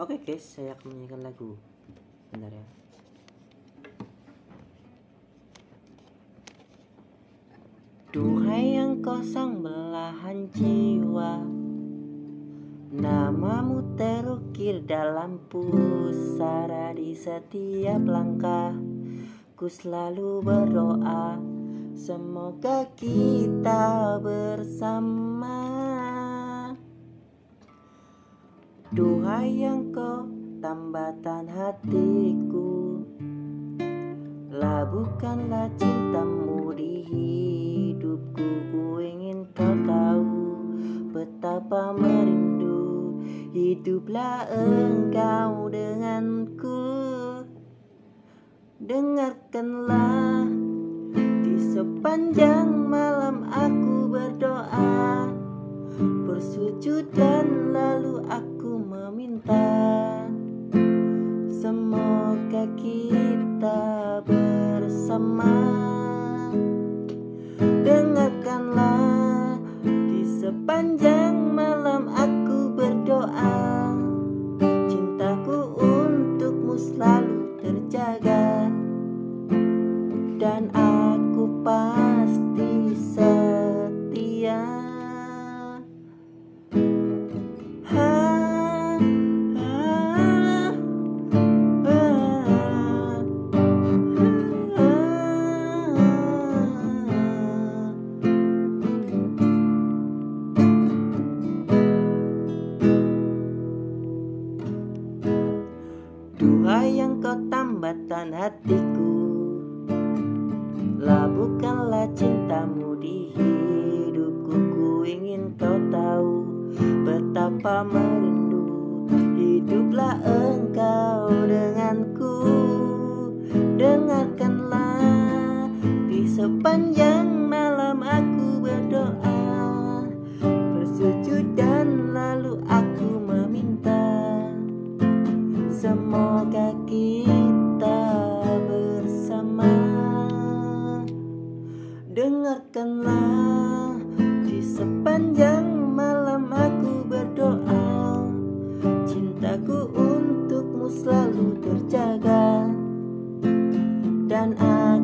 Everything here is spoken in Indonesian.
Oke guys, saya akan menyanyikan lagu. Bentar ya. Duhai yang kosong belahan jiwa Namamu terukir dalam pusara di setiap langkah Ku selalu berdoa Semoga kita bersama Duhai yang kau tambatan hatiku. Labuhkanlah cintamu di hidupku. Ku ingin kau tahu betapa merindu Hiduplah engkau denganku. Dengarkanlah di sepanjang malam aku berdoa. Bersujud dan lalu aku meminta. Semoga kita bersama. Dengarkanlah di sepanjang malam aku berdoa. Cintaku untukmu selalu terjaga. Dan aku lautan hatiku. Labuhkanlah cintamu di hidupku. Ku ingin kau tahu betapa merindu Hiduplah engkau denganku. Dengarkanlah di sepanjang malam aku berdoa. Bersujud dan lalu aku meminta Semoga kita Ingatkanlah di sepanjang malam aku berdoa Cintaku untukmu selalu terjaga. Dan aku